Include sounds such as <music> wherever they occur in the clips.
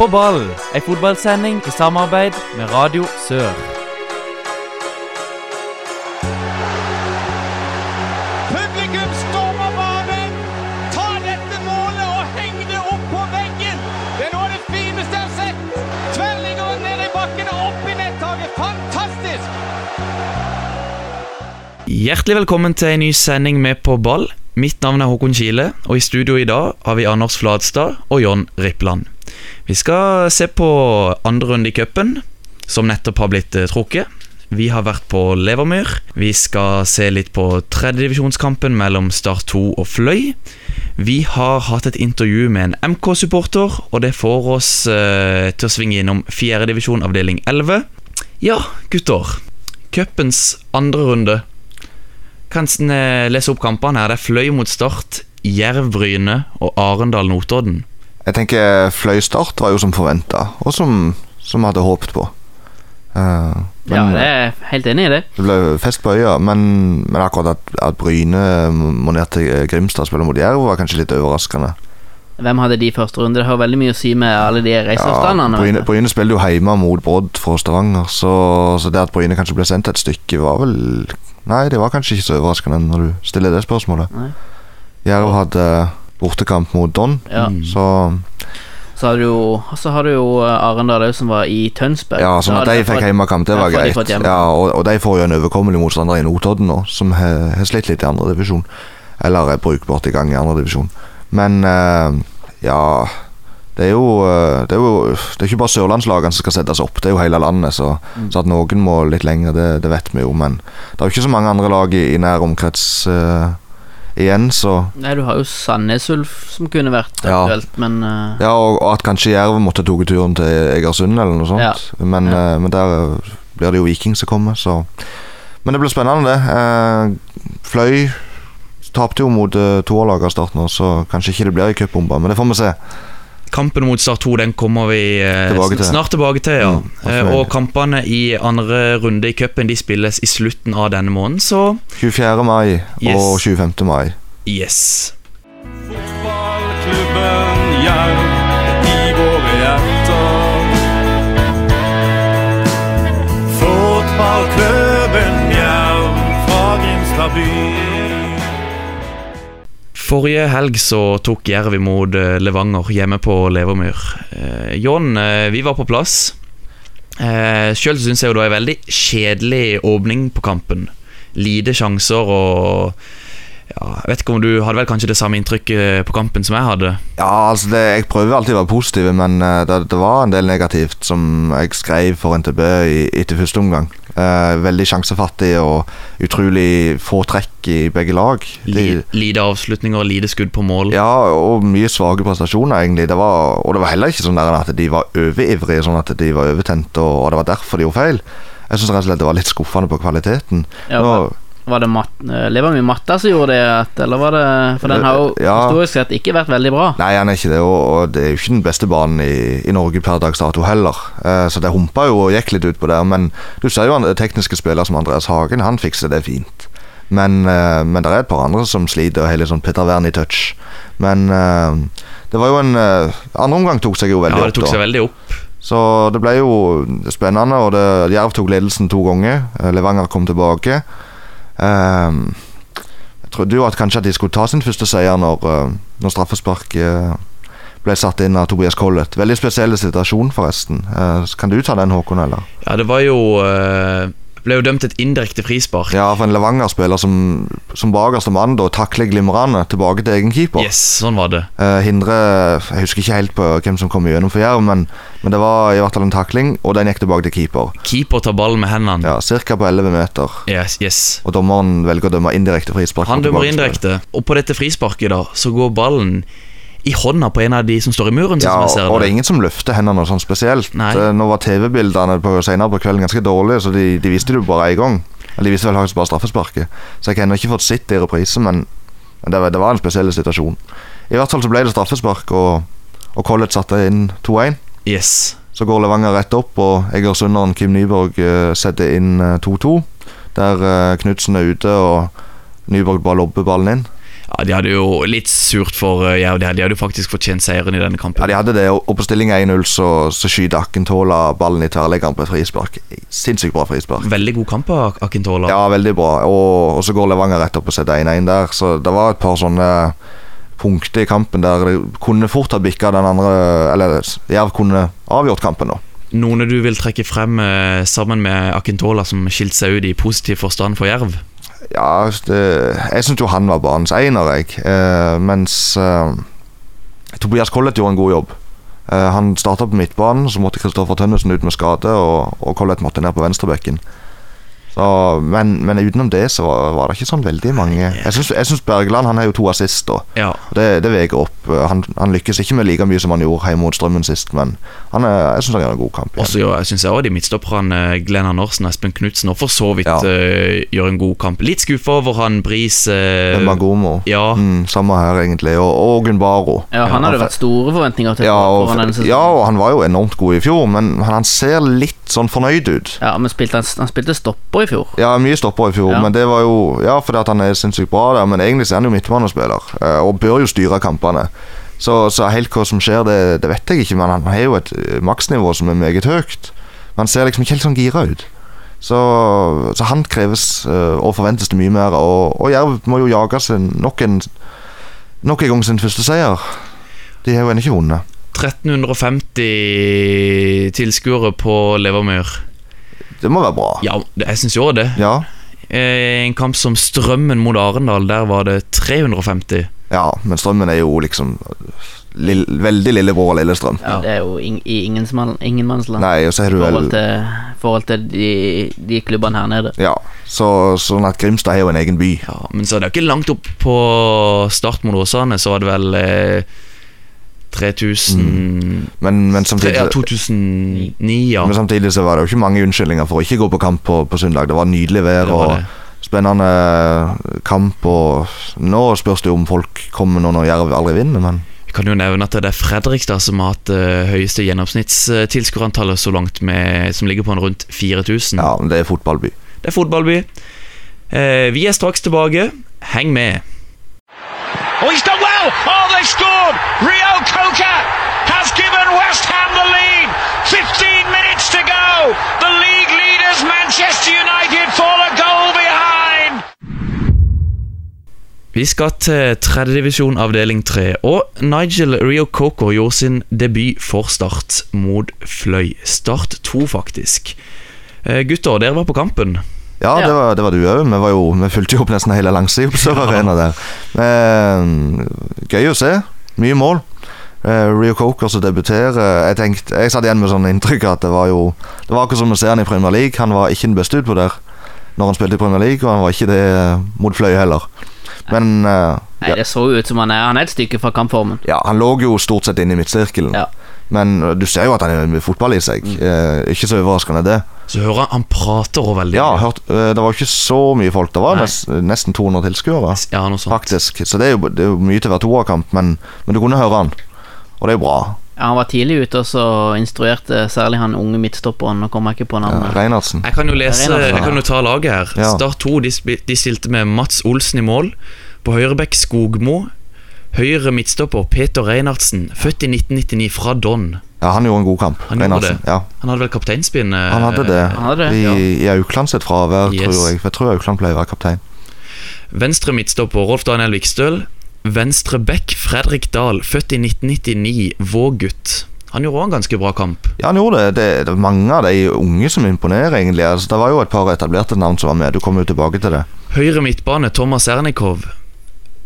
På ball, ei fotballsending i samarbeid med Radio Sør. Publikum stormer banen! Ta dette målet og heng det opp på veggen! Det er noe av det fineste jeg har sett! Tverrligger ned i bakken og opp i nettaket. Fantastisk! Hjertelig velkommen til en ny sending med På ball. Mitt navn er Håkon Kile, og i studio i dag har vi Anders Fladstad og John Rippland. Vi skal se på andre runde i cupen, som nettopp har blitt eh, trukket. Vi har vært på Levermyr. Vi skal se litt på tredjedivisjonskampen mellom Start 2 og Fløy. Vi har hatt et intervju med en MK-supporter, og det får oss eh, til å svinge innom fjerdedivisjon avdeling 11. Ja, gutter. Cupens andre runde. Kan lese opp kampene her. Det er Fløy mot Start, Jerv Bryne og Arendal Notodden. Jeg tenker Fløystart var jo som forventa, og som, som hadde håpet på. Eh, Ja, jeg det er helt enig i det. det ble fest på øya, men, men akkurat at, at Bryne må ned til Grimstad og spille mot Jerv, var kanskje litt overraskende. Hvem hadde de første runde? Det har veldig mye å si med alle de reiseavstandene. Ja, Bryne. Bryne spiller jo hjemme mot Brodd fra Stavanger, så, så det at Bryne kanskje ble sendt et stykke, var vel Nei, det var kanskje ikke så overraskende når du stiller det spørsmålet. Nei. Jerv hadde bortekamp mot Don, Ja. Mm. så Så har du jo, så har du jo eh, Arendal òg, som var i Tønsberg. Ja, sånn at de fikk hjemmekamp, det var greit. Ja, og, og de får jo en overkommelig motstander i Notodden nå, som har har slitt litt i andredivisjon. Eller er brukbart i gang i andredivisjon. Men uh, ja det er, jo, eh, det er jo Det er ikke bare sørlandslagene som skal settes opp, det er jo hele landet. Så, Mm. så at noen må litt lenger, det, det vet vi jo. Men det er jo ikke så mange andre lag i, i nær omkrets eh, igjen, så Nei, du har jo Sandnes Ulf som kunne vært Ja. aktuelt, men uh... Ja, og, og at kanskje Jerv måtte tatt turen til Egersund eller noe sånt. Ja. Men, Ja. eh, men der eh, blir det jo Viking som kommer, så Men det blir spennende, det. Uh, Fløy tapte jo mot uh, toerlaget av start nå, så kanskje ikke det blir ei cupbombe, men det får vi se. Kampen mot Start 2 den kommer vi eh, Tilbake til. snart tilbake til. ja Mm, Eh. Og kampene i andre runde i cupen de spilles i slutten av denne måneden, så 24. mai Yes. og 25. mai. yes. Fotballklubben Jerv i våre hjerter. Fotballklubben Jerv fra Grimstad by. Forrige helg så tok Jerv imot eh, Levanger hjemme på Levermyr. Eh, John, eh, vi var på plass. Eh, Sjøl syns jeg jo det var en veldig kjedelig åpning på kampen. Lite sjanser og ja, Jeg vet ikke om du hadde vel kanskje det samme inntrykket på kampen som jeg hadde? Ja, altså det, Jeg prøver alltid å være positiv, men eh, det, det var en del negativt som jeg skrev for NTB i, etter første omgang. Eh, veldig sjansefattig og utrolig få trekk i begge lag. De, Lite avslutninger, lite skudd på mål. ja, og mye svake prestasjoner, egentlig. Det var, og det var heller ikke sånn at de var overivrige, sånn at de var overtente, og, og det var derfor de gjorde feil. Jeg syns rett og slett det var litt skuffende på kvaliteten. ja, Nå, Var det mat, eh, Levermyr Matta som gjorde det, at- eller var det For den har jo Ja. historisk sett ikke vært veldig bra. Nei, han er ikke det, og, og det er jo ikke den beste banen i, i Norge per dags dato heller. Eh, så det humpa jo og gikk litt ut på der. Men du ser jo han det tekniske spiller som Andreas Hagen, han fikser det fint. Men, eh, men det er et par andre som sliter og har litt sånn Petter Wern i touch. Men eh, det var jo en eh, Andre omgang tok seg jo veldig Ja, det tok opp. seg veldig opp. Så det ble jo spennende, og det, Jerv tok ledelsen to ganger. Eh, Levanger kom tilbake. Ehm, jeg trodde jo at kanskje at de skulle ta sin første seier når, uh, når straffesparket ble satt inn av Tobias Collett. Veldig spesiell situasjon, forresten. Eh, kan du ta den, Håkon, eller? Ja, det var jo eh, Ble jo dømt et indirekte frispark. Ja, for en Levanger-spiller som, som bakerste mann da takler glimrende tilbake til egen keeper. Yes, sånn var det. Eh, hindre Jeg husker ikke helt på hvem som kom igjennom for Jerv, men, men det var i hvert fall en takling, og den gikk tilbake til keeper. Keeper tar ballen med hendene. Ja, Ca. på 11 meter. Yes, yes. Og dommeren velger å dømme indirekte frispark. Han dømmer indirekte, og på dette frisparket da så går ballen i hånda på en av de som står i muren. Ja, sånn ser og det det. er ingen som løfter hendene sånn spesielt. Nei. Eh, Nå var TV-bildene på, senere på kvelden ganske dårlige, så de, de viste det jo bare én gang. De viste vel faktisk bare straffesparket. Så jeg har ennå ikke fått sett det i reprise, men, men det, var, det var en spesiell situasjon. I hvert fall så ble det straffespark, og, og Collett satte inn 2-1. Yes. Så går Levanger rett opp, og Egersunderen Kim Nyborg eh, setter inn eh, 2-2. Der uh, Knutsen er ute, og Nyborg bare lobber ballen inn. Ja, De hadde jo litt surt for ja, Jerv. De hadde de jo faktisk fortjent seieren i denne kampen. Ja, De hadde det, og på stilling 1-0 så, så skyter Akentola ballen i tverrleggeren på et frispark. Sinnssykt bra frispark. Veldig god kamp av Akintola. Ja, veldig bra. Og, og så går Levanger rett opp og setter 1-1 der. Så det var et par sånne punkter i kampen der det kunne fort ha bikka den andre Eller Jerv kunne avgjort kampen, da. Noen du vil trekke frem eh, sammen med Akintola som skilte seg ut i positiv forstand for Jerv? Ja, det, jeg syns jo han var banens einer, jeg. Eh, mens eh, Tobias Collett gjorde en god jobb. Eh, han starta på midtbanen, så måtte Kristoffer Tønnesen ut med skade, og, og Collett måtte ned på venstrebekken. Så, men, men utenom det så var, var det ikke sånn veldig mange Jeg syns, Bergland han har jo to assist, da. Ja. Det, det veier opp. Han, han lykkes ikke med like mye som han gjorde hjemme mot Strømmen sist, men han er, jeg syns han gjør en god kamp. Og så jeg synes jeg også de midtstopperne eh, Glenn Andersen og Espen Knutsen og for så vidt Ja. uh, gjør en god kamp. Litt skuffa over han Bris uh, Magomo. Ja, Mm, samme her, egentlig. Og, og Gunbaro. Ja, han hadde vært store forventninger til Ja og, ja, og han var jo enormt god i fjor, men han ser litt sånn fornøyd ut. Ja, men spilte han, han spilte stopper i fjor. Ja, mye stopper i fjor, Ja. men det var jo Ja, fordi han er sinnssykt bra der, men egentlig så er han jo midtbanespiller, eh, og bør jo styre kampene. Så, så helt hva som skjer, det, det vet jeg ikke, men han har jo et eh, maksnivå som er meget høyt. Men han ser liksom ikke helt sånn gira ut. Så, så han kreves eh, og forventes det mye mer, og, og Jerv må jo jage seg nok en Nok en gang sin første seier. De har jo ennå ikke vunnet. 1350 tilskuere på Levermyr. Det må være bra. Ja, jeg syns jo det. Ja, Eh, En kamp som Strømmen mot Arendal, der var det 350. ja men Strømmen er jo liksom lill, veldig lillebror Lillestrøm. Det er jo ing, i ingenmannsland ingenmannsland Nei, og så har i du vel forhold til, forhold til de, de klubbene her nede. Ja, så, sånn at Grimstad har jo en egen by. Ja, Men så er det ikke langt opp på start mot Åsane, så var det vel eh, 3000 Men, men, tre, samtidig, Ja, 2009, ja. men samtidig så var det jo ikke mange unnskyldninger for å ikke gå på kamp på, på søndag. Det var nydelig vær Det var og det. spennende kamp. Og nå spørs det jo om folk kommer nå når Jerv aldri vinner, men Vi kan jo nevne at det er Fredrikstad som har hatt det høyeste gjennomsnittstilskuerantallet så langt, med, som ligger på en rundt 4000. ja, men det er fotballby. Det er fotballby. Eh, vi er straks tilbake. Heng med. Oh, i well! Oh, they've scored! Rio Coca has given West Ham the lead! 15 minutes to go! The league leaders, Manchester United, fall a goal behind! Vi skal til tredjedivisjon avdeling 3, og Nigel Rio Coco gjorde sin debut for Start mot Fløy. Start 2, faktisk. Eh, gutter, dere var på kampen. Ja. Det, var, det var du òg. Vi, vi fulgte jo opp nesten hele langsida på Sør Arena der. Men, gøy å se. Mye mål. Uh, Rio Coker som debuterer Jeg tenkte, jeg satt igjen med sånn inntrykk at det var jo Det var akkurat som å se han i Premier League. Han var ikke den beste utpå der når han spilte i Premier League, og han var ikke det eh, mot Fløy heller. Men uh, Nei, ja, Det så jo ut som han er Han er et stykke fra kampformen. ja, han lå jo stort sett inne i midtsirkelen. Ja. Men du ser jo at han har fotball i seg. Eh, ikke så overraskende, det. Så hører han, han prater også veldig. Ja, hørt, eh, det var ikke så mye folk. Det var Nei. nesten 200 tilskuere. ja noe sånt. Faktisk. Så det er jo, det er jo mye til hver toerkamp, men, men du kunne høre han. Og det er jo bra. Ja, han var tidlig ute og så instruerte særlig han unge midtstopperen. Nå kommer jeg ikke på Ja, navnet. Reinertsen. Jeg kan jo lese, jeg kan jo ta laget her. Ja. Start 2 de, de stilte med Mats Olsen i mål. På høyrebekk Skogmo. Høyre midtstopper Peter Reinhardsen, født i 1999 fra Don. Ja, han gjorde en god kamp. Han gjorde det. Ja, Han hadde vel kapteinspinn? eh, han hadde det. Han hadde det, I, ja. i Aukland sitt fravær, Yes. tror jeg. Jeg tror Aukland pleier å være kaptein. Venstre midtstopper Rolf Daniel Vikstøl. Venstre back Fredrik Dahl, født i 1999, Vågutt. Han gjorde også en ganske bra kamp. Ja, han gjorde det. det. Det er mange av de unge som imponerer, egentlig. Altså, det var jo et par etablerte navn som var med. Du kommer jo tilbake til det. Høyre midtbane Thomas Ernikov.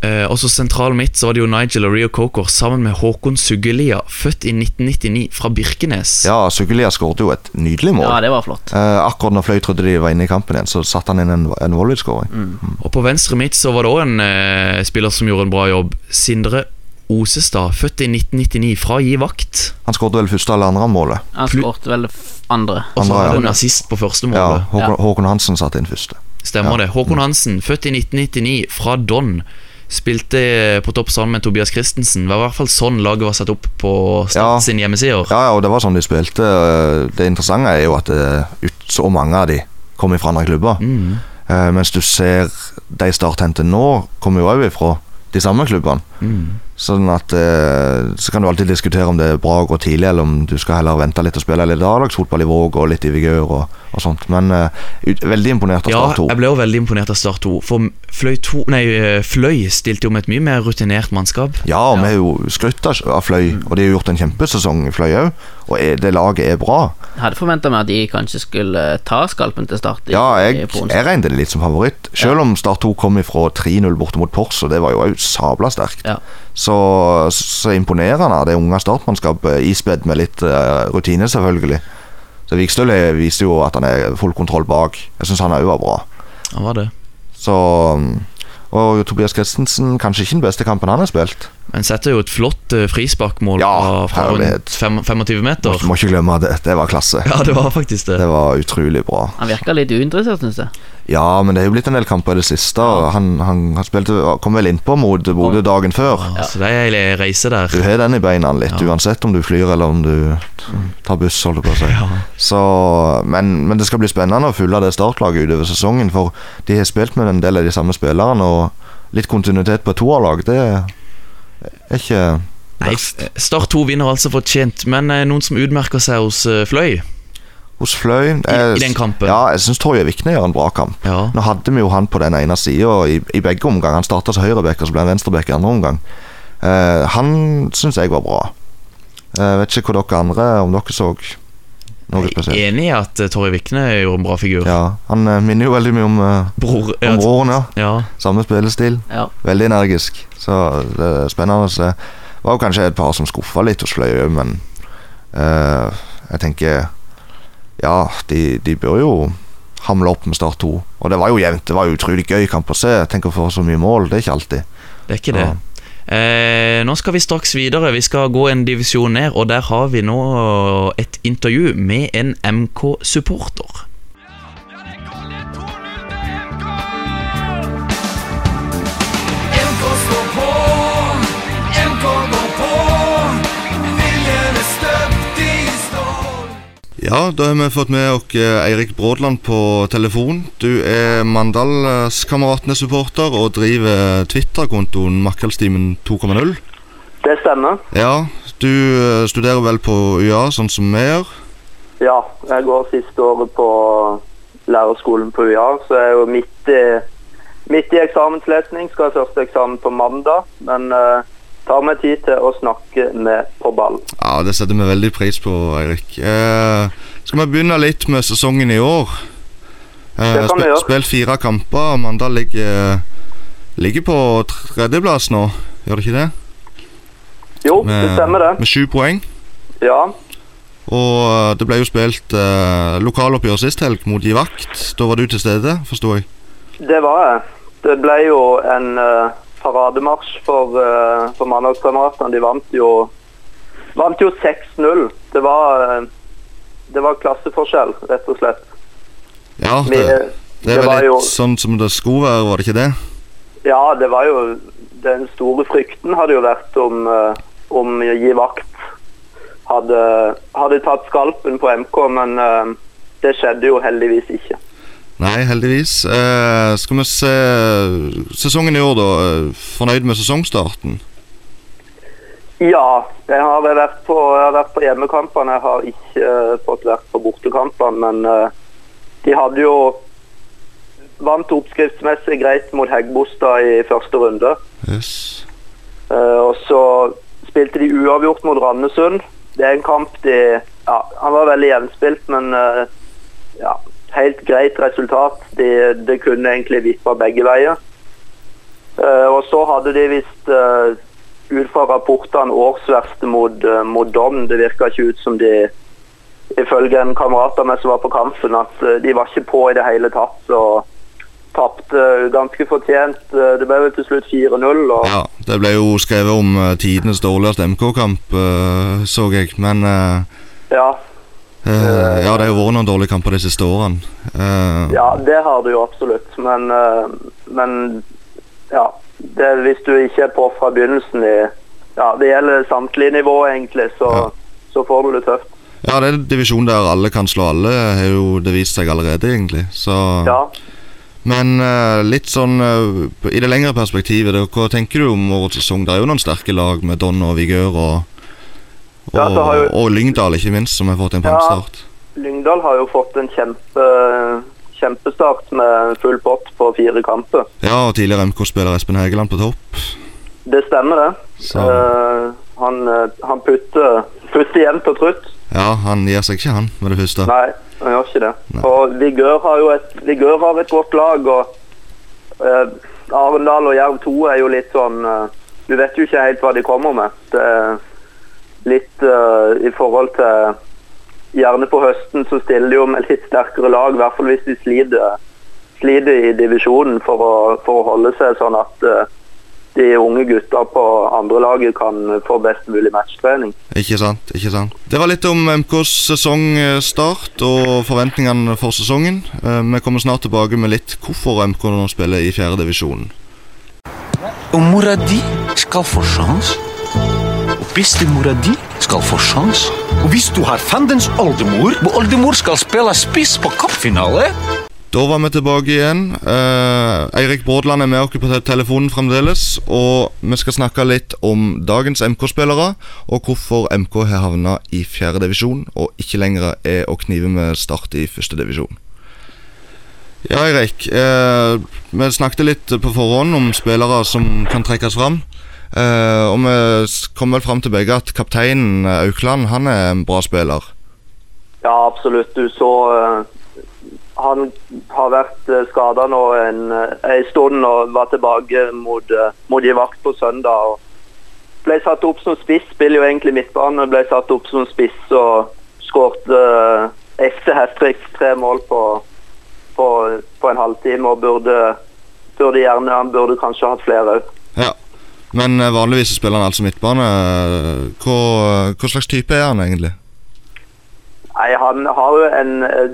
Eh, også sentral mitt så var det jo Nigel og Rio Coker sammen med Håkon Suggelia, født i 1999, fra Birkenes. Ja, Sugelia skåret jo et nydelig mål. Ja, det var flott. Eh, akkurat når Fløy trodde de var inne i kampen igjen, så satte han inn en, en volleyskåring. Og på venstre mitt så var det òg en eh, spiller som gjorde en bra jobb. Sindre Osestad, født i 1999, fra Gi vakt. Han skåret vel første eller andre målet. Han skåret vel andre. Og så var hadde ja. han assist på første Ja, målet. Håkon, Håkon Hansen satte inn første. Stemmer Ja. det. Håkon Hansen, født i 1999, fra Don. Spilte på topp sammen med Tobias Christensen. Det var i hvert fall sånn laget var satt opp på Start Ja. sin hjemmesider. Ja, ja, og det var sånn de spilte. Det interessante er jo at eh, ut, så mange av de kommer fra andre klubber. Mm. Eh, mens du ser de Start henter nå, kommer jo òg ifra de samme klubbene. Mm. Sånn at eh, Så kan du alltid diskutere om det er bra å gå tidlig, eller om du skal heller vente litt og spille litt A-lagsfotball i Våg og litt i Vigør og, og sånt. Men eh, ut, veldig imponert av Start 2. Ja, jeg ble jo veldig imponert av Start 2. For Fløy, to, nei, eh, Fløy stilte jo med et mye mer rutinert mannskap. Ja, og vi har jo skrytt av Fløy, og de har gjort en kjempesesong i Fløy òg. Og er, det laget er bra. Jeg hadde forventa meg at de kanskje skulle ta skalpen til start. i- Ja, jeg, jeg regnet det litt som favoritt. Selv om Start 2 kom ifra 3-0 borte mot Pors, og det var jo òg sabla sterkt. Ja. Så, så imponerende av det unge startmannskapet, ispedd med litt eh, rutine, selvfølgelig. Så Vikstøl viser jo at han er full kontroll bak. Jeg syns han òg var bra. Han var det. Så Og Tobias Christensen, kanskje ikke den beste kampen han har spilt. Men setter jo et flott eh, frisparkmål Ja, fra, rundt fem, 25 Må, meter. må ikke glemme det. Det var klasse. <laughs> Ja, det var faktisk det. Det var utrolig bra. Han virka litt uinteressert, syns jeg. Ja, men det er jo blitt en del kamper i det siste. og Han, han, han spilte, kom vel innpå mot Bodø dagen før. Ja, Så det er ei reise der. Du har den i beina litt, Ja. uansett om du flyr eller om du tar buss. holder på å si. Ja. Så, men, men det skal bli spennende å følge det startlaget utover sesongen. For de har spilt med en del av de samme spillerne, og litt kontinuitet på et toerlag, det er ikke Nei. Start 2 vinner altså fortjent, men eh, noen som utmerker seg hos eh, Fløy Hos Fløy i, jeg- i den kampen. Ja, jeg syns Torje Vikne gjør en bra kamp. Ja. Nå hadde vi jo han på den ene sida i, i begge omganger. Han starta som høyreback, og så ble han venstreback i andre omgang. Eh, han syns jeg var bra. Jeg vet ikke hvor dere andre Om dere så noe spesielt. Enig i at uh, Torje Vikne gjorde en bra figur. Ja, Han eh, minner jo veldig mye om, eh, Bror om ja, broren, ja. ja. Samme spillestil. Ja. Veldig energisk. Så det er spennende å se. Det var jo kanskje et par som skuffa litt hos Fløy men eh, jeg tenker Ja, de, de bør jo hamle opp med Start 2. Og det var jo jevnt. Det var utrolig gøy kamp å se. Tenk å få så mye mål. Det er ikke alltid. Det er ikke det. Ja. Eh, nå skal vi straks videre. Vi skal gå en divisjon ned, og der har vi nå et intervju med en MK-supporter. Ja, det Ja, da har vi fått med oss eh, Eirik Brådland på telefon. Du er Mandalskameratene-supporter og driver Twitter-kontoen Makkelstimen 2,0. Det stemmer. Ja, du eh, studerer vel på UiA, sånn som vi gjør? Ja, jeg går siste året på lærerskolen på UiA, så jeg er jo midt i, midt i eksamenslesning. Skal ha første eksamen på mandag, men eh, tar meg tid til å snakke med på ball. Ja, det setter vi veldig pris på, Eirik. Eh, skal vi begynne litt med sesongen i år? Eh, Det kan vi gjøre. Spilt fire kamper. Mandal ligger, ligger på tredjeplass nå, gjør det ikke det? Jo, det stemmer det. Med sju poeng. Ja, Og eh, det ble jo spilt eh, lokaloppgjør sist helg mot Givakt. Da var du til stede, forsto jeg. det var jeg. Det ble jo en eh, parademarsj for, uh, for Mandalskameratene. De vant jo, vant jo 6-0. Det var eh, det var klasseforskjell, rett og slett. Ja, det, det er det var vel jo- sånn som det skulle være, var det ikke det? Ja, det var jo Den store frykten hadde jo vært om, uh, om Gi vakt hadde, hadde tatt skalpen på MK, men uh, det skjedde jo heldigvis ikke. Nei, heldigvis. Eh, skal vi se sesongen i år, da. Eh, Fornøyd med sesongstarten? Ja, jeg har vært på, jeg har vært på hjemmekampene. Jeg har ikke eh, fått vært på bortekampene, men eh, de hadde jo Vant oppskriftsmessig greit mot Heggbostad i første runde. Yes. Eh, og så spilte de uavgjort mot Randesund. Det er en kamp de ja, Han var veldig jevnspilt, men eh, ja, helt greit resultat. De, det kunne egentlig vippa begge veier. Uh, og så hadde de visst uh, ut fra rapportene årsverste mot, uh, mot Dom. Det virka ikke ut som de Ifølge en kamerat av meg som var på kampen, at de var ikke på i det hele tatt. Så tapte ganske fortjent. Det ble vel til slutt 4-0. og Ja, det ble jo skrevet om tidenes dårligste MK-kamp, så jeg. Men ja, eh, ja, det har jo vært noen dårlige kamper de siste årene. Uh, Ja, det har du jo absolutt. Men, uh, men ja. Det, hvis du ikke er på fra begynnelsen i Ja, det gjelder samtlige nivå, egentlig, så, Ja. så får du det tøft. ja, det er en divisjon der alle kan slå alle, har jo det vist seg allerede, egentlig. Så Ja. Men litt sånn i det lengre perspektivet, hva tenker du om årets sesong? Det er jo noen sterke lag med Don og Vigør og, Ja, og, jo- og Lyngdal, ikke minst, som har fått en Ja. Lyngdal har jo fått en kjempe, kjempestart med full pott på fire kamper. Ja, og tidligere MK-spiller Espen Hegeland på topp. Det stemmer, det. Eh, han, eh, han putter, putter jevnt og trutt. ja, han gir seg ikke, han, med det første. Nei, han gjør ikke det. Nei. Og Vigør har jo et, Vigør har et godt lag, og uh, Arendal og Jerv 2 er jo litt sånn uh, Du vet jo ikke helt hva de kommer med. Det litt uh, i forhold til Gjerne på høsten så stiller de jo med litt sterkere lag, i hvert fall hvis de sliter, sliter i divisjonen for å, for å holde seg sånn at uh, de unge gutta på andre laget kan få best mulig matchtrening. Ikke sant, ikke sant. Det var litt om MKs sesongstart og forventningene for sesongen. Eh, Vi kommer snart tilbake med litt hvorfor MK nå spiller i fjerdedivisjonen. Og mora di skal få sjans. Bestemora di skal få sjans. Og hvis du har fandens oldemor, og oldemor skal spille spiss på cupfinale Da var vi tilbake igjen. Eh, Eirik Brådland er med oss på telefonen fremdeles. Og vi skal snakke litt om dagens MK-spillere, og hvorfor MK har havna i fjerde divisjon og ikke lenger er å knive med start i første divisjon. Ja, Eirik. Eh, vi snakket litt på forhånd om spillere som kan trekkes fram. Eh, og vi kom vel fram til begge at kapteinen eh, Aukland han er en bra spiller. Ja, absolutt. Du så uh, Han har vært skada nå en, en stund og var tilbake mot, mot Givakt på søndag. og Ble satt opp som spiss, spiller jo egentlig midtbane. Ble satt opp som spiss og skåret uh, ekte hat trick, tre mål på, på, på en halvtime. Og burde, burde gjerne Han burde kanskje hatt flere òg. Men eh, vanligvis spiller han altså midtbane. Eh, Hva, hva slags type er han egentlig? Nei, han har jo en eh,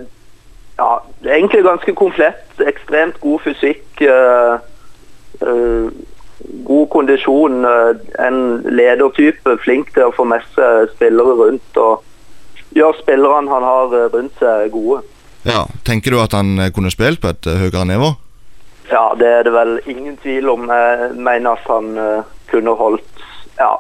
ja, egentlig ganske komplett. Ekstremt god fysikk. eh, eh, god kondisjon. eh, en ledertype. Flink til å få med seg spillere rundt. og Gjør spillerne han har eh, rundt seg, gode. Ja, Tenker du at han eh, kunne spilt på et eh, høyere nivå? Ja, det er det vel ingen tvil om. Jeg mener at han uh, kunne holdt Ja.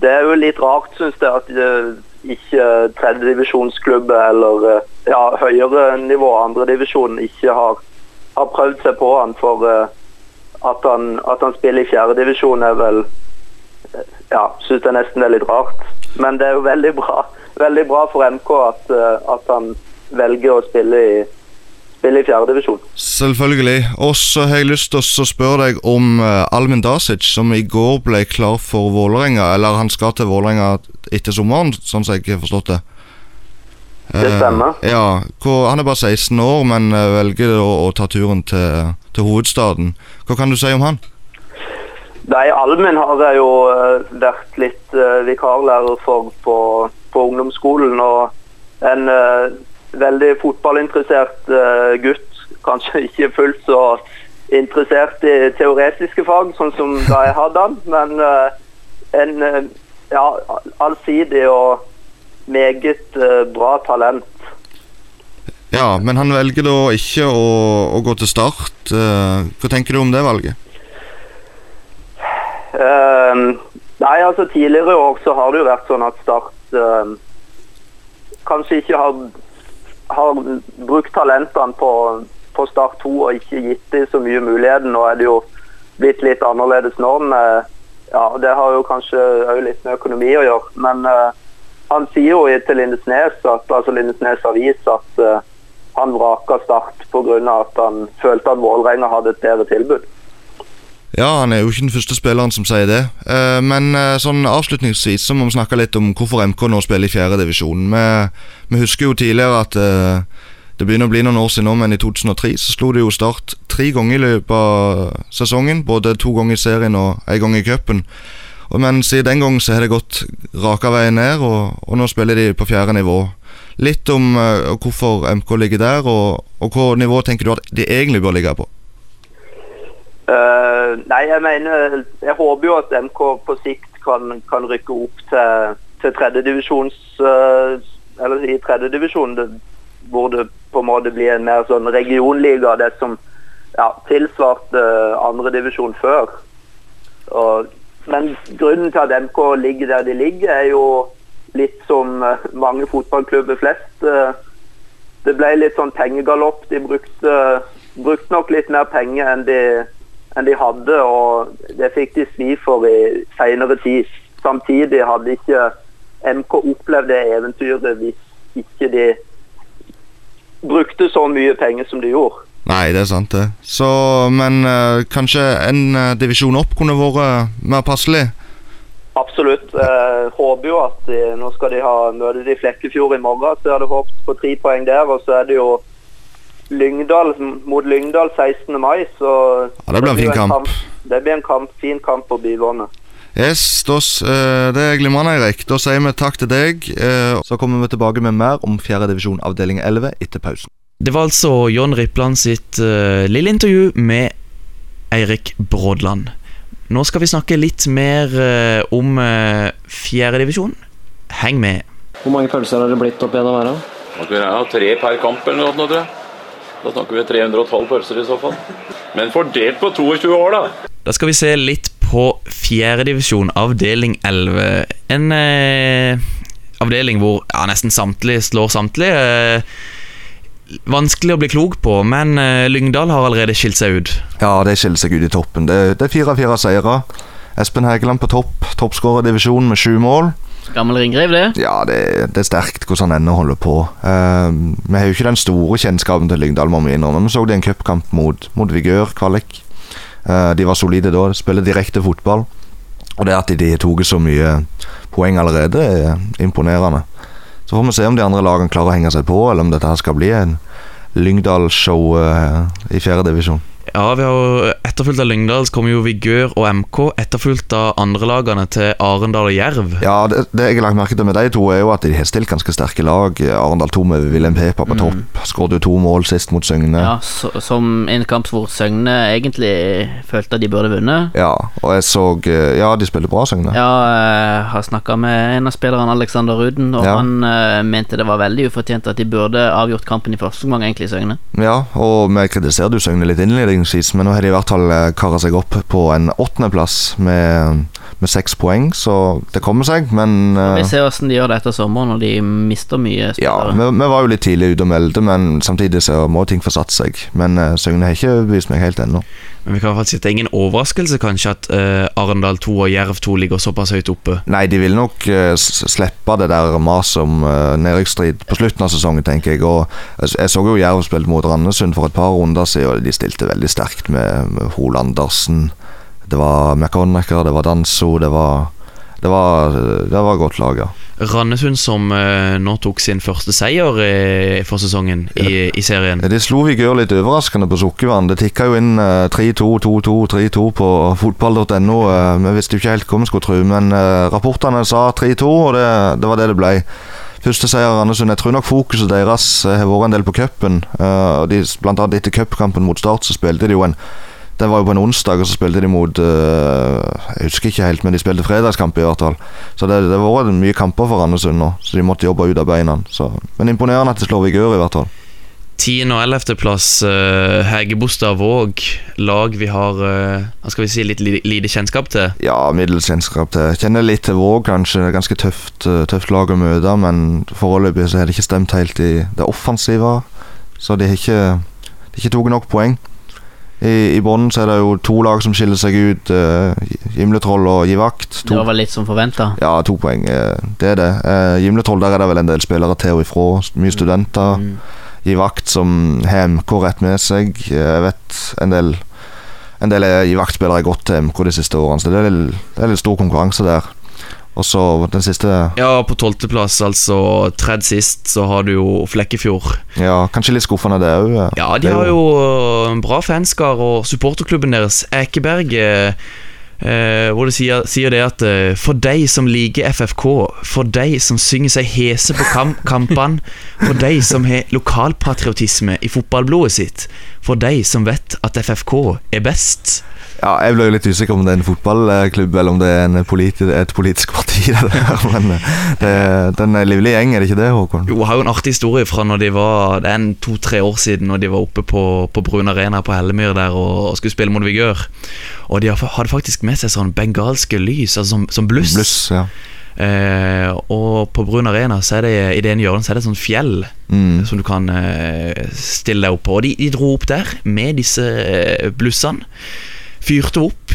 Det er jo litt rart, syns jeg, at uh, ikke tredjedivisjonsklubber eller eh, ja, høyere nivå, andredivisjon, ikke har, har prøvd seg på han. For at, han, at han spiller i fjerdedivisjon er vel Ja, syns jeg nesten er litt rart. Men det er jo veldig bra, veldig bra for MK at, at han velger å spille i, spille i fjerdedivisjon. Selvfølgelig. Og så har jeg lyst til å spørre deg om eh, Almin Dasic, som i går ble klar for Vålerenga. Eller han skal til Vålerenga etter sommeren, sånn som jeg har forstått det. Det Eh, stemmer. ja, hvor, Han er bare 16 år, men eh, velger å, å ta turen til, til hovedstaden. Hva kan du si om han? Nei, Almin har jeg jo eh, vært litt eh, vikarlærer for på, på ungdomsskolen. Og en eh, veldig fotballinteressert eh, gutt. Kanskje <laughs> ikke fullt så interessert i teoretiske fag, sånn som da jeg hadde han. Men eh, en eh, ja, allsidig og meget bra talent. Ja, men han velger da ikke å, å gå til start. Hva tenker du om det valget? Uh, nei, altså tidligere år så har det jo vært sånn at Start uh, kanskje ikke har, har brukt talentene på, på Start 2 og ikke gitt dem så mye muligheten. Nå er det jo blitt litt annerledes nå. Men, ja, det har jo kanskje òg litt med økonomi å gjøre. Men uh, han sier jo til Lindesnes, at, altså Lindesnes Avis, at uh, han vraka Start pga. at han følte at Vålerenga hadde et bedre tilbud. Ja, han er jo ikke den første spilleren som sier det. Eh, men eh, sånn avslutningsvis så må vi snakke litt om hvorfor MK nå spiller i fjerdedivisjon. Vi, vi husker jo tidligere at eh, det begynner å bli noen år siden nå, men i 2003 så slo det jo Start tre ganger i løpet av sesongen. Både to ganger i serien og én gang i cupen. Men siden den gang så har det gått raka veien ned, og, og nå spiller de på fjerde nivå. Litt om hvorfor MK ligger der, og, og hva nivå tenker du at de egentlig bør ligge på? Eh, nei, jeg mener Jeg håper jo at MK på sikt kan, kan rykke opp til, til tredjedivisjons uh, Eller i tredjedivisjon, hvor det på en måte blir en mer sånn regionliga. Det som ja, tilsvarte andredivisjon før. Og, men grunnen til at MK ligger der de ligger, er jo litt som eh, mange fotballklubber flest. eh, Det ble litt sånn pengegalopp. De brukte, brukte nok litt mer penger enn de, enn de hadde, og det fikk de svi for i senere tid. Samtidig hadde ikke MK opplevd det eventyret hvis ikke de brukte så mye penger som de gjorde. Nei, det er sant, det. Så, men eh, kanskje en eh, divisjon opp kunne vært mer passelig? Absolutt. Jeg håper jo at de, nå skal de ha møte i Flekkefjord i morgen, så jeg hadde håpet på tre poeng der. Og så er det jo Lyngdal mot Lyngdal 16. mai, så Ja, det blir en fin jo kamp. Det blir en kamp, fin kamp på Byvånet. Yes, dos, eh, det er glimrende, Eirik. Da sier vi takk til deg. eh, Så kommer vi tilbake med mer om 4. divisjon avdeling 11 etter pausen. Det var altså John Rippland sitt uh, lille intervju med Eirik Brådland. Nå skal vi snakke litt mer uh, om uh, fjerdedivisjon. Heng med. Hvor mange pølser har det blitt opp gjennom her? tre per kamp eller noe, tror jeg. Da snakker vi 312 pølser i så fall. Men fordelt på 22 år, da. Da skal vi se litt på fjerdedivisjon, avdeling 11. En eh, avdeling hvor ja, nesten samtlige slår samtlige. Eh, vanskelig å bli klok på, men eh, Lyngdal har allerede skilt seg ut. Ja, det skiller seg ut i toppen. Det, det er fire av fire seire. Espen Hegeland på topp, toppskårer i divisjonen med sju mål. Gammel ringrev, det. Ja, det, det er sterkt hvordan han ennå holder på. Uh, vi har jo ikke den store kjennskapen til Lyngdal, må vi innrømme. Vi så det i en cupkamp mot, mot Vigør kvalik. Uh, de var solide da. Spiller direkte fotball. Og det at de har tatt så mye poeng allerede, er imponerende. Så får vi se om de andre lagene klarer å henge seg på, eller om dette skal bli en Lyngdal-show uh, i fjerde divisjon. Ja, vi har jo Etterfulgt av Lyngdal så kommer jo Vigør og MK. Etterfulgt av andrelagene til Arendal og Jerv. Ja, det, det jeg har lagt merke til med de to, er jo at de har stilt ganske sterke lag. Arendal 2 med Wilhelm Peper på topp. Skåret jo to mål sist mot Søgne. Ja, så, Som en kamp hvor Søgne egentlig følte at de burde vunnet. Ja, og jeg så eh, Ja, de spiller bra, Søgne. Ja, jeg har snakka med en av spillerne, Alexander Ruden, og Ja. han eh, mente det var veldig ufortjent at de burde avgjort kampen i første omgang, egentlig, Søgne. Ja, og vi kritiserte jo Søgne litt innledningsvis, men nå har de i hvert fall eh, kara seg opp på en åttendeplass med, med seks poeng, så det kommer seg, men uh, Vi ser hvordan de gjør det etter sommeren, når de mister mye Ja, spillere. vi, vi var jo litt tidlig ute og meldte, men samtidig så må ting få satt seg. Men uh, Søgne har ikke bevist meg helt ennå. Men vi kan i hvert fall si at det er ingen overraskelse kanskje at uh, Arendal 2 og Jerv 2 ligger såpass høyt oppe. Nei, de vil nok uh, slippe det der maset om uh, nedrykksstrid på slutten av sesongen, tenker jeg. Og jeg, jeg så jo Jerv spilte mot Randesund for et par runder siden, og de stilte veldig sterkt med, med Hol Andersen. Det var McConnacher, det var Danso, det var Det var, det var godt lag, ja. Randesund som eh, nå tok sin første seier eh, for sesongen i, i serien. De slo Vigør litt overraskende på Sukkervann. Det tikka jo inn eh, 3-2, 2-2, 3-2 på fotball.no. eh, Vi visste jo ikke helt hva vi skulle tro, men eh, rapportene sa 3-2, og det, det var det det ble. Første seier Randesund. Jeg tror nok fokuset deres eh, har vært en del på cupen. eh, de- Blant annet etter cupkampen mot Start så spilte de jo en Det var jo på en onsdag, og så spilte de mot eh, Jeg husker ikke helt, men de spilte fredagskamp i hvert fall. Så det, det vært mye kamper for Randesund nå, så de måtte jobbe ut av beina. Så, men imponerende at de slår Vigør, i hvert fall. 10. og 11. plass uh, Hegebostad Våg. Lag vi har uh, skal vi si, litt li- lite kjennskap til. Ja, middels kjennskap til. Kjenner litt til Våg, kanskje. Det Ganske tøft, uh, tøft lag å møte, men foreløpig så har det ikke stemt helt i det offensive. Så de har ikke, de har ikke tatt nok poeng. I, i bunnen så er det jo to lag som skiller seg ut. Uh, Gimletroll og Givakt. Det To, var vel litt som forventa. ja, to poeng. Uh, det er det. Uh, Gimletroll der er det vel en del spillere til og ifra. Mye studenter. Mm. Givakt som har MK rett med seg. Eh, Jeg vet en del En del Givakt-spillere har gått til MK de siste årene, så det er, litt- det er litt stor konkurranse der. Og så den siste Ja, på tolvteplass, altså tredje sist, så har du jo Flekkefjord. Ja, kanskje litt skuffende det òg. Ja, de har jo eh, bra fanskar, og supporterklubben deres, Ekeberg, Eh, hvor det sier, sier det at eh, for deg som liker FFK, for deg som synger seg hese på kamp <laughs> kampene, for deg som har lokalpatriotisme i fotballblodet sitt, for deg som vet at FFK er best. Ja, jeg ble jo litt usikker om det er en fotballklubb eller om det er en politi et politisk parti. <laughs> Det der. Men eh, det, er en livlig gjeng, er det ikke det, Håkon? Jo, jeg har jo en artig historie fra når de var Det er en to-tre år siden Når de var oppe på, på Brun Arena på Hellemyr der og, og skulle spille mot Vigør. Og de hadde faktisk med seg sånn bengalske lys, altså som, som bluss. Bluss, ja. Eh, og på Brun Arena så er det i det ene hjørnet så er det et sånt fjell Mm. som du kan eh, stille deg opp på. Og de, de dro opp der med disse eh, blussene. Fyrte opp,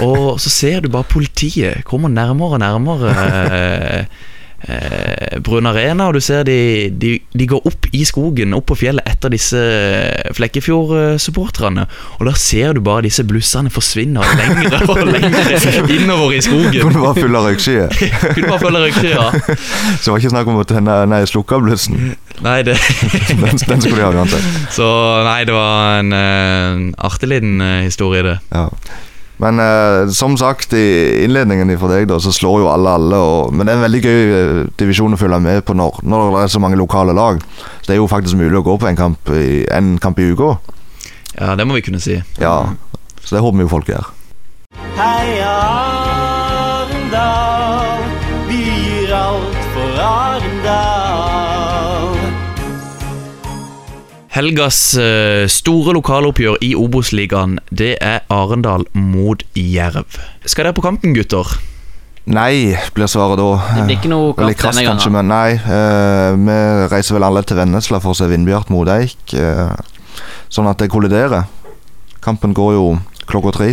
og så ser du bare politiet kommer nærmere og nærmere eh, eh, Brun Arena, og du ser de, de, de går opp i skogen, opp på fjellet etter disse Flekkefjord-supporterne. Og da ser du bare disse blussene forsvinne lenger og lenger <laughs> innover i skogen. Kunne bare full av røykskyer. <laughs> Kunne bare røykskyer, ja. <laughs> Så det var ikke snakk om å tenne Nei, slukke av blussen. Nei, det Den, den skulle de ha uansett. Så nei, det var en uh, artig liten uh, historie, det. Ja. Men eh, som sagt i innledningen for deg, da, så slår jo alle alle. Og, men det er en veldig gøy eh, divisjon å følge med på når, når det er så mange lokale lag. Så det er jo faktisk mulig å gå på en kamp i, en kamp i uka. Ja, det må vi kunne si. Ja. Så det håper vi jo folk gjør. Heia Helgas eh, store lokaloppgjør i Obos-ligaen, det er Arendal mot Jerv. Skal dere på kampen, gutter? Nei, blir svaret da. Det blir ikke noe Eh, Litt kamp denne kanskje, gangen. men nei. eh, vi reiser vel alle til Vennesla for å se Vindbjart mot Eik. eh, sånn at det kolliderer. Kampen går jo klokka tre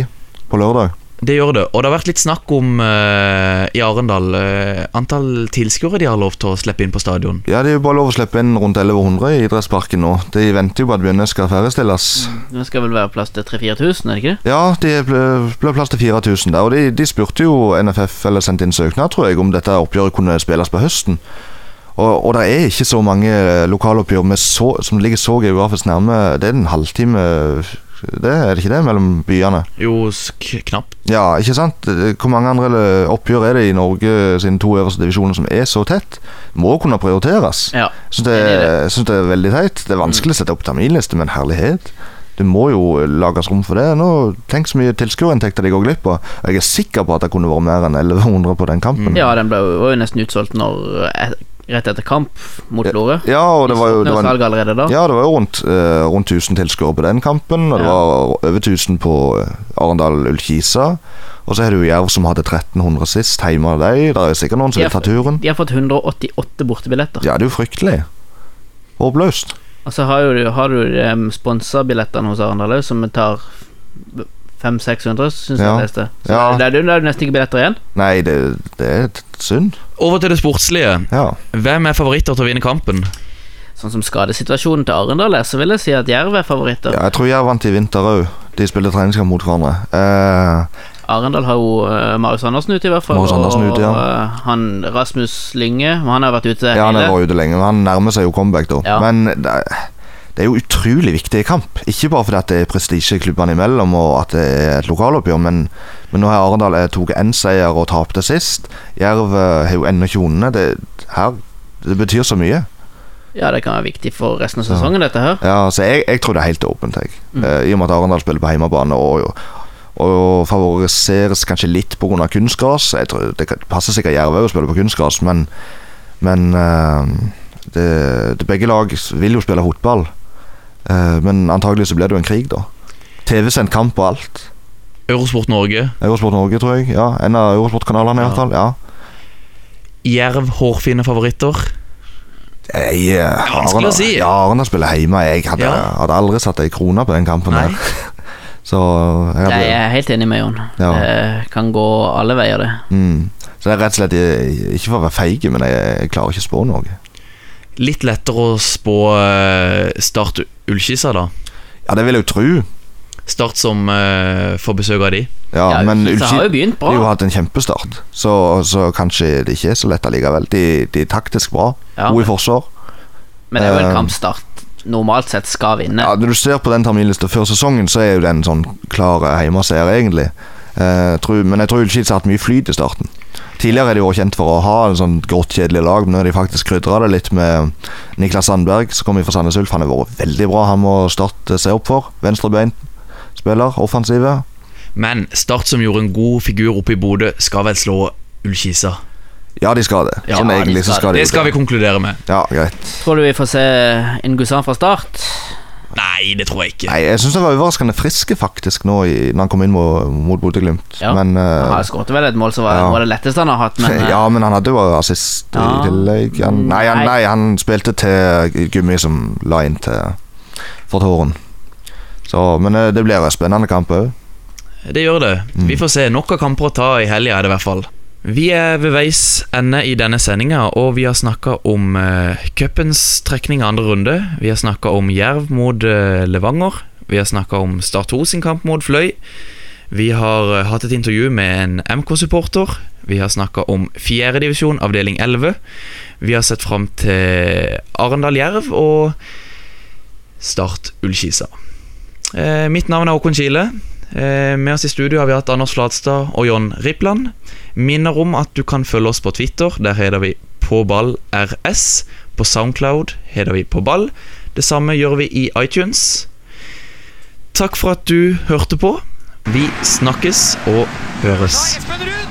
på lørdag. Det gjør det. Og det har vært litt snakk om uh, i Arendal uh, antall tilskuere de har lov til å slippe inn på stadion. Ja, det er jo bare lov å slippe inn rundt 1100 i idrettsparken nå. De venter jo på at byen skal ferdigstilles. Det skal vel være plass til 3000-4000, er det ikke det? Ja, det ble, ble plass til 4000 der, og de, de spurte jo NFF, eller sendte inn søknad, tror jeg, om dette oppgjøret kunne spilles på høsten. Og, og det er ikke så mange eh, lokaloppgjør med så, som ligger så geografisk nærme. Det er en halvtime det er det ikke det, mellom byene? Jo, knapt. Ja, ikke sant? Hvor mange andre eh, oppgjør er det i Norge sine to øverste divisjoner som er så tett? Må kunne prioriteres. Ja. Jeg syns det, det. synes det er veldig teit. Det er vanskelig å sette opp terminliste, men herlighet. Det må jo lages rom for det. Nå, Tenk så mye tilskuerinntekter de går glipp av. Jeg er sikker på at det kunne vært mer enn 1100 på den kampen. Ja, den ble jo, nesten utsolgt når, et, rett etter kamp mot Florø. Ja, og det var jo Det var ja, det var jo rundt, eh, rundt 1000 tilskuere på den kampen, og det Ja. var over 1000 på eh, Arendal-Ullkisa. Og så er det jo Jerv som hadde 1300 sist, hjemme av deg. Det er sikkert noen som vil ta turen. de har fått 188 bortebilletter. Ja, det er jo fryktelig. Håpløst. Og så har, jo, har du de sponsa billettene hos Arendal òg, som tar 500-600, syns Ja. jeg leste. Så Ja. det, er, det er jo nesten ikke billetter igjen. Nei, det, det er synd. Over til det sportslige. Ja. Hvem er favoritter til å vinne kampen? Sånn som skadesituasjonen til Arendal er, så vil jeg si at Jerv er favoritter. ja jeg tror Jerv vant i vinter òg. De spiller treningskamp mot hverandre. Eh, Arendal har jo uh, Marius Andersen ute, i hvert fall. Andersen ja. Og eh, han Rasmus Lynge, han har vært ute ja, han har vært ute lenge, men han nærmer seg jo comeback, da. Ja. Men det, er- det er jo utrolig viktig kamp. Ikke bare fordi det er prestisje klubbene imellom, og at det er et lokaloppgjør, men, men nå har Arendal eh, tatt én seier og tapte sist. Jerv eh, har jo ennå ikke vunnet. Det, her, det betyr så mye. Ja, det kan være viktig for resten av sesongen, dette her. Ja, så jeg, jeg tror det er helt åpent, jeg. Eh, I og med at Arendal spiller på hjemmebane og, og favoriseres kanskje litt pga. kunstgras. Jeg tror Det passer sikkert Jerv òg å spille på kunstgras, men, men eh, det, det, begge lag vil jo spille fotball. Eh, men antagelig så ble det jo en krig, da. TV-sendt kamp og alt. Eurosport Norge. Eurosport Norge, tror jeg. Ja, En av Eurosport-kanalene, i hvert fall. Ja. Jerv hårfine favoritter. Jeg, eh, vanskelig å si. Ja, Arendal spiller hjemme. Jeg hadde, Ja. hadde aldri satt ei krone på den kampen Nei. der. <laughs> Så jeg hadde, Jeg er helt enig med Jon. Ja. Det kan gå alle veier, det. Mm. Så det er rett og slett eh, Ikke for å være feig, men jeg, jeg klarer ikke å spå noe. Litt lettere å spå eh, Start Ullkisa, da. Ja, det vil jeg jo tro. Start som uh, får besøk av de. Ja, Ja, men Ullkisa har jo begynt bra. de har jo hatt en kjempestart, så, så kanskje det ikke er så lett allikevel. De, de er taktisk bra, Ja, gode i forsvar. Men det er jo en Eh, kampstart normalt sett skal vinne. Ja, Når du ser på den terminlista før sesongen, så er jo den sånn klar hjemmeseier, egentlig. Uh, tror, men jeg tror Ullkisa har hatt mye flyt i starten. Tidligere er de jo kjent for å ha en sånn grått, kjedelig lag, men nå har de faktisk krydra det litt med Niklas Sandberg, som kommer fra Sandnes Ulf. Han har vært veldig bra. Han må Start se opp for. Venstrebein-spiller, offensive. Men Start, som gjorde en god figur oppe i Bodø, skal vel slå Ullkisa? Ja, de skal det. Ja, egentlig de skal så skal skal de Det skal vi konkludere med. Ja, greit. Tror du vi får se Ingusan fra start? Nei, det tror jeg ikke. Nei, jeg syns han var overraskende friske faktisk nå i, når han kom inn mot, mot Bodø-Glimt. Ja. Men uh, Han skåret vel et mål som var, ja. var det letteste han har hatt, men uh, <laughs> Ja, men han hadde jo assist Ja. i tillegg. Han, nei, han, Nei. han spilte til Gummi som la inn til for Tåren. Så, men uh, det blir en spennende kamp òg. Det gjør det. Vi får se. Nok av kamper å ta i helga, er det i hvert fall. Vi er ved veis ende i denne sendinga, og vi har snakka om uh, cupens trekning av andre runde. Vi har snakka om Jerv mot uh, Levanger. Vi har snakka om Start 2 sin kamp mot Fløy. Vi har uh, hatt et intervju med en MK-supporter. Vi har snakka om fjerdedivisjon, avdeling 11. Vi har sett fram til Arendal Jerv og Start Ullkisa. Eh, mitt navn er Håkon Kile. Eh, med oss i studio har vi hatt Anders Flatstad og John Rippland. Minner om at du kan følge oss på Twitter. Der heter vi PåballRS. På Soundcloud heter vi påball. Det samme gjør vi i iTunes. Takk for at du hørte på. Vi snakkes og høres.